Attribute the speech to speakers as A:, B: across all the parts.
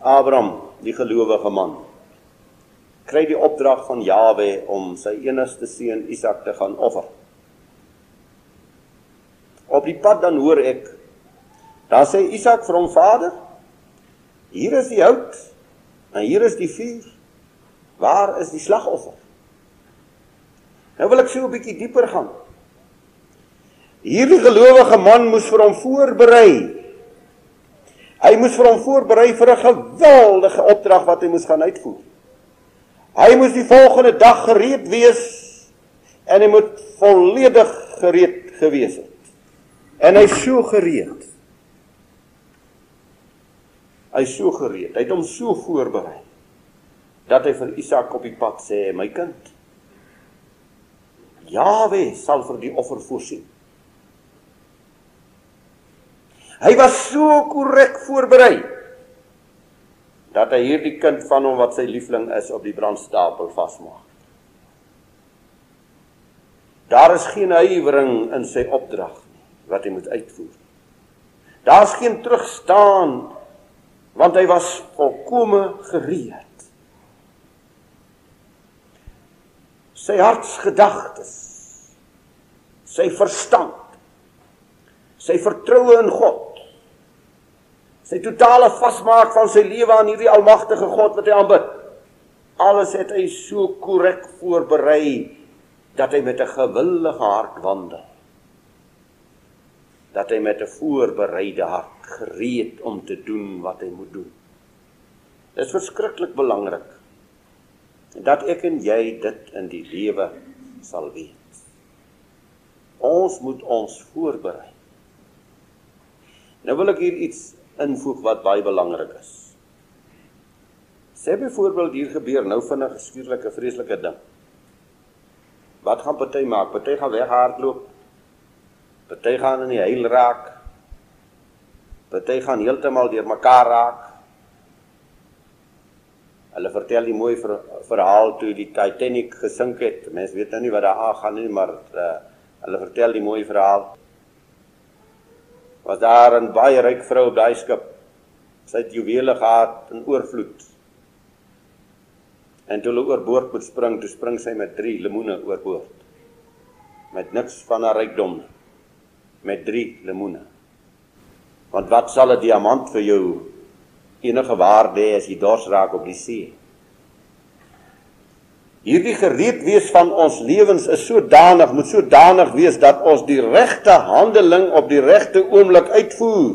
A: Abraham, die gelowige man, kry die opdrag van Jawe om sy enigste seun Isak te gaan offer. Op die pad dan hoor ek dan sê Isak vir hom vader, hier is die hout en hier is die vuur. Waar is die slagoffer? Nou wil ek so 'n bietjie dieper gaan. Hierdie gelowige man moes vir hom voorberei. Hy moes vir hom voorberei vir 'n geweldige opdrag wat hy moes gaan uitvoer. Hy moes die volgende dag gereed wees en hy moet volledig gereed gewees het. En hy's so gereed. Hy's so gereed. Hy het hom so voorberei dat hy vir Isak op die pad sê, "My kind, Jawe sal vir die offer voorsien." Hy was so korrek voorberei dat hy hierdie kind van hom wat sy liefling is op die brandstapel vasmaak. Daar is geen huiwering in sy opdrag nie wat hy moet uitvoer. Daar's geen terugstaan want hy was volkome gereed. Sy hartsgedagtes, sy verstand, sy vertroue in God sy totale vasmaak van sy lewe aan hierdie almagtige God wat hy aanbid. Alles het hy so korrek voorberei dat hy met 'n gewillige hart wandel. Dat hy met 'n voorbereide hart gereed om te doen wat hy moet doen. Dit is verskriklik belangrik dat ek en jy dit in die lewe sal weet. Ons moet ons voorberei. Nou wil ek hier iets invoeg wat baie belangrik is. Sê byvoorbeeld hier gebeur nou vinnig 'n skierlike vreeslike ding. Wat gaan party maak? Party gaan weghardloop. Party gaan in die huil raak. Party gaan heeltemal deurmekaar raak. Hulle vertel die mooi ver, verhaal toe die Titanic gesink het. Mense weet nou nie wat daar aangaan nie, maar uh, hulle vertel die mooi verhaal was daar 'n baie ryk vrou op daai skip. Sy het juwele gehad in oorvloed. En toe hulle oorboord moet spring, toe spring sy met 3 lemoene oorboord. Met niks van haar rykdom met 3 lemoene. Want wat sal 'n diamant vir jou enige waarde hê as jy dors raak op die see? Hierdie gereed wees van ons lewens is sodanig, moet sodanig wees dat ons die regte handeling op die regte oomblik uitvoer.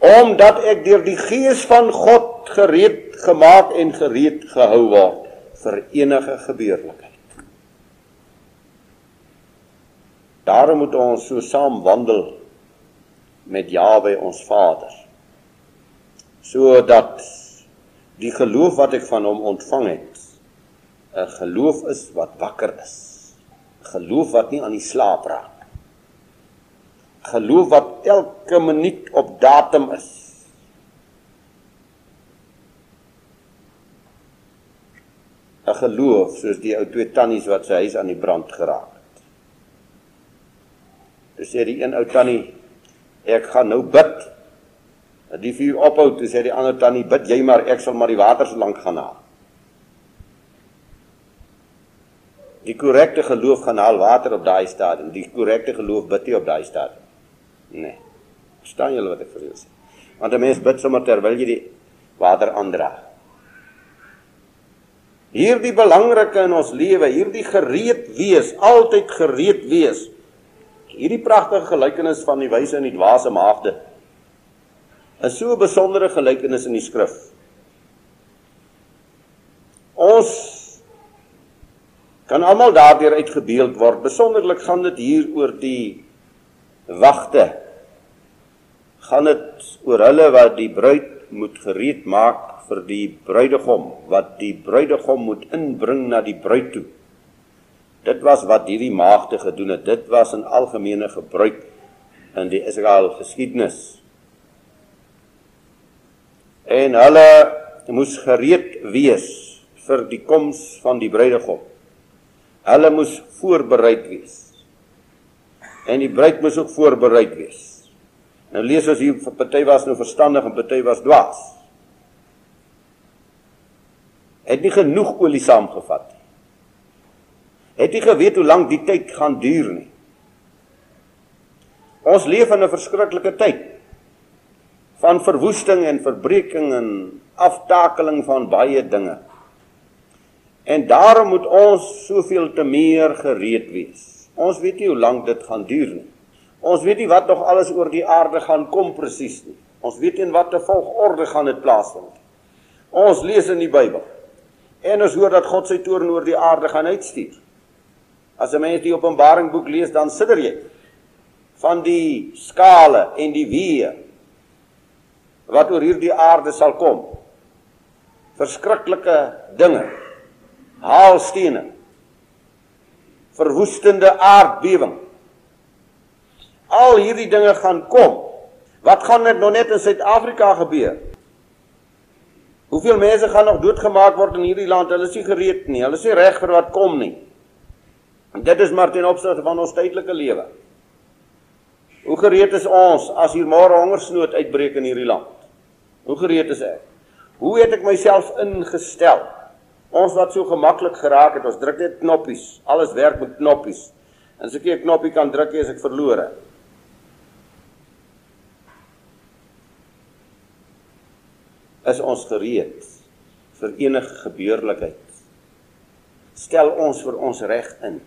A: Omdat ek deur die gees van God gereed gemaak en gereed gehou word vir enige gebeurlikheid. Daarom moet ons so saam wandel met Jawe ons Vader. Sodat die geloof wat ek van hom ontvang het 'n geloof is wat wakker is. Geloof wat nie aan die slaap raak. Geloof wat elke minuut op datum is. Geloof soos die ou twee tannies wat sy huis aan die brand geraak het. Dis sê die een ou tannie ek gaan nou bid. Dat die vuur ophou, toe sê die ander tannie bid jy maar ek sal maar die water so lank gaan haal. Die korrekte geloof gaan haal water op daai stadium. Die korrekte geloof bid nie op daai stadium. Nee. Verstaan julle wat ek vir julle sê? Want 'n mens bid sommer terwyl jy die water aandra. Hierdie belangrike in ons lewe, hierdie gereed wees, altyd gereed wees. Hierdie pragtige gelykenis van die wyse en die dwaase maagde. Is so 'n besondere gelykenis in die skrif. Ons kan almal daardeur uitgebeeld word. Besonderlik gaan dit hier oor die wagte. Gaan dit oor hulle wat die bruid moet gereed maak vir die bruidegom, wat die bruidegom moet inbring na die bruid toe. Dit was wat hierdie maagde gedoen het. Dit was 'n algemene gebruik in die Israel geskiedenis. En hulle moes gereed wees vir die koms van die bruidegom. Hulle moes voorbereid wees. En die bruid moes ook voorbereid wees. Nou lees ons hier party was nou verstandig en party was dwaas. Het nie genoeg olie saamgevat nie. Het nie geweet hoe lank die tyd gaan duur nie. Ons leef in 'n verskriklike tyd van verwoesting en verbreeking en aftakeling van baie dinge. En daarom moet ons soveel te meer gereed wees. Ons weet nie hoe lank dit gaan duur nie. Ons weet nie wat nog alles oor die aarde gaan kom presies nie. Ons weet nie in watter volgorde gaan dit plaasvind. Ons lees in die Bybel en ons hoor dat God sy toorn oor die aarde gaan uitstuur. As 'n mens die Openbaring boek lees, dan sidder jy van die skale en die weë wat oor hierdie aarde sal kom. Verskriklike dinge. Haalstene. Verwoestende aardbewing. Al hierdie dinge gaan kom. Wat gaan dit nou net in Suid-Afrika gebeur? Hoeveel mense gaan nog doodgemaak word in hierdie land? Hulle is nie gereed nie. Hulle is nie reg vir wat kom nie. En dit is maar ten opsigte van ons tydelike lewe. Hoe gereed is ons as hier môre hongersnood uitbreek in hierdie land? Hoe gereed is ek? Hoe het ek myself ingestel? Ons wat so gemaklik geraak het, ons druk net knoppies. Alles werk met knoppies. En as ek 'n knoppie kan druk, is ek verlore. Is ons gereed vir enige gebeurlikheid? Stel ons vir ons reg in.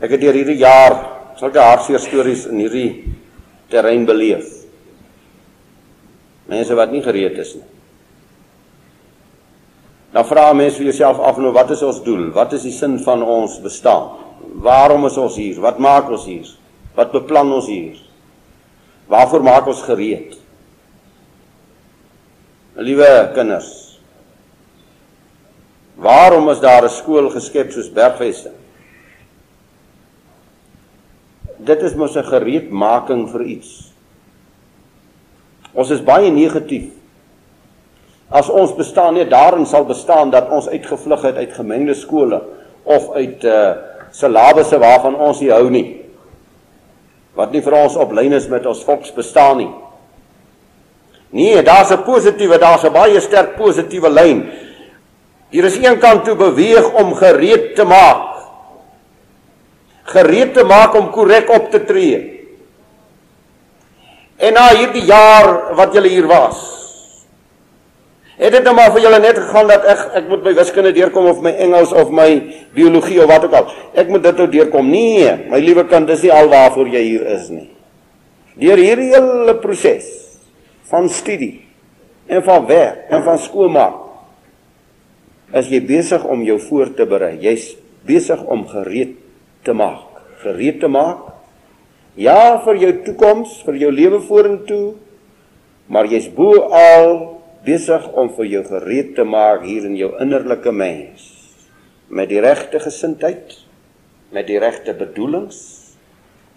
A: Ek het deur hierdie jaar sulke hartseer stories in hierdie terrein beleef. Mense wat nie gereed is nie. Dan vra mense vir jouself af nou wat is ons doel? Wat is die sin van ons bestaan? Waarom is ons hier? Wat maak ons hier? Wat beplan ons hier? Waarvoor maak ons gereed? Liewe kinders, waarom is daar 'n skool geskep soos Bergweste? Dit is mos 'n gereedmaking vir iets. Ons is baie negatief. As ons bestaan net daarin sal bestaan dat ons uitgevlug het uit gemengde skole of uit uh syllabusse waarvan ons nie hou nie. Wat nie vir ons op lyn is met ons volks bestaan nie. Nee, daar's 'n positiewe, daar's 'n baie sterk positiewe lyn. Hier is een kant toe beweeg om gereed te maak. Gereed te maak om korrek op te tree. En na hierdie jaar wat julle hier was, het dit nou maar vir julle net gegaan dat ek ek moet my wiskunde deurkom of my Engels of my biologie of wat ook al. Ek moet dit nou deurkom. Nee, my liewe kind, dis nie alwaarvoor jy hier is nie. Deur hierdie hele proses van studie en van werk en van skoolmaak is jy besig om jou voor te berei. Jy's besig om gereed te maak. Gereed te maak Ja vir jou toekoms, vir jou lewe vorentoe. Maar jy's bo al besig om vir jou gereed te maak hier in jou innerlike mens met die regte gesindheid, met die regte bedoelings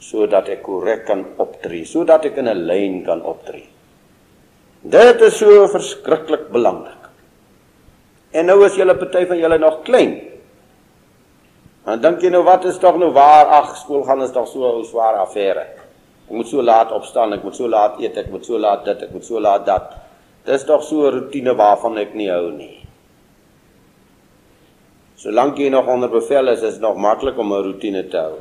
A: sodat ek korrek kan optree, sodat ek in 'n lyn kan optree. Dit is so verskriklik belangrik. En nou is julle party van julle nog klein. Dan dink jy nou wat is tog nou waar? Ag, skool gaan is tog so 'n swaar affære. Ek moet so laat opstaan, ek moet so laat eet, ek moet so laat dit, ek moet so laat dat. Dis tog so 'n rotine waarvan ek nie hou nie. Solank jy nog onder bevel is, is dit nog maklik om 'n rotine te hou.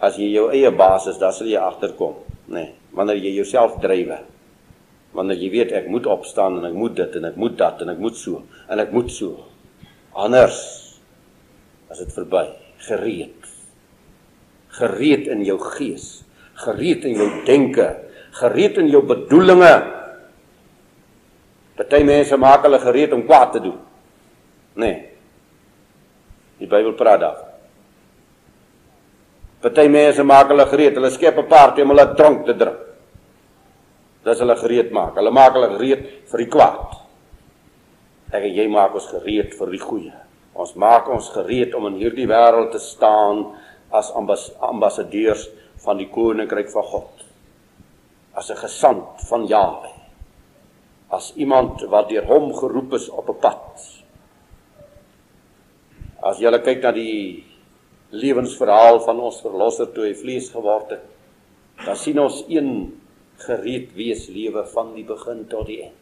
A: As jy jou eie baas is, dan sal jy agterkom, nê. Nee, wanneer jy jouself drywe. Wanneer jy weet ek moet opstaan en ek moet dit en ek moet dat en ek moet so en ek moet so. Anders as dit verby gereed gereed in jou gees gereed in jou denke gereed in jou bedoelinge party mense maak hulle gereed om kwaad te doen. Nê nee. die Bybel praat daar party mense maak hulle gereed. Hulle skep 'n party om hulle dronk te drink. Dis hulle gereed maak hulle maak hulle gereed vir die kwaad. Ek en jy maak ons gereed vir die goeie. Ons maak ons gereed om in hierdie wêreld te staan as ambas ambassadeurs van die koninkryk van God. As 'n gesant van Jawe. As iemand wat deur hom geroep is op 'n pad. As jy kyk na die lewensverhaal van ons verlosser toe hy vlees geword het, dan sien ons een gereed wees lewe van die begin tot die eind.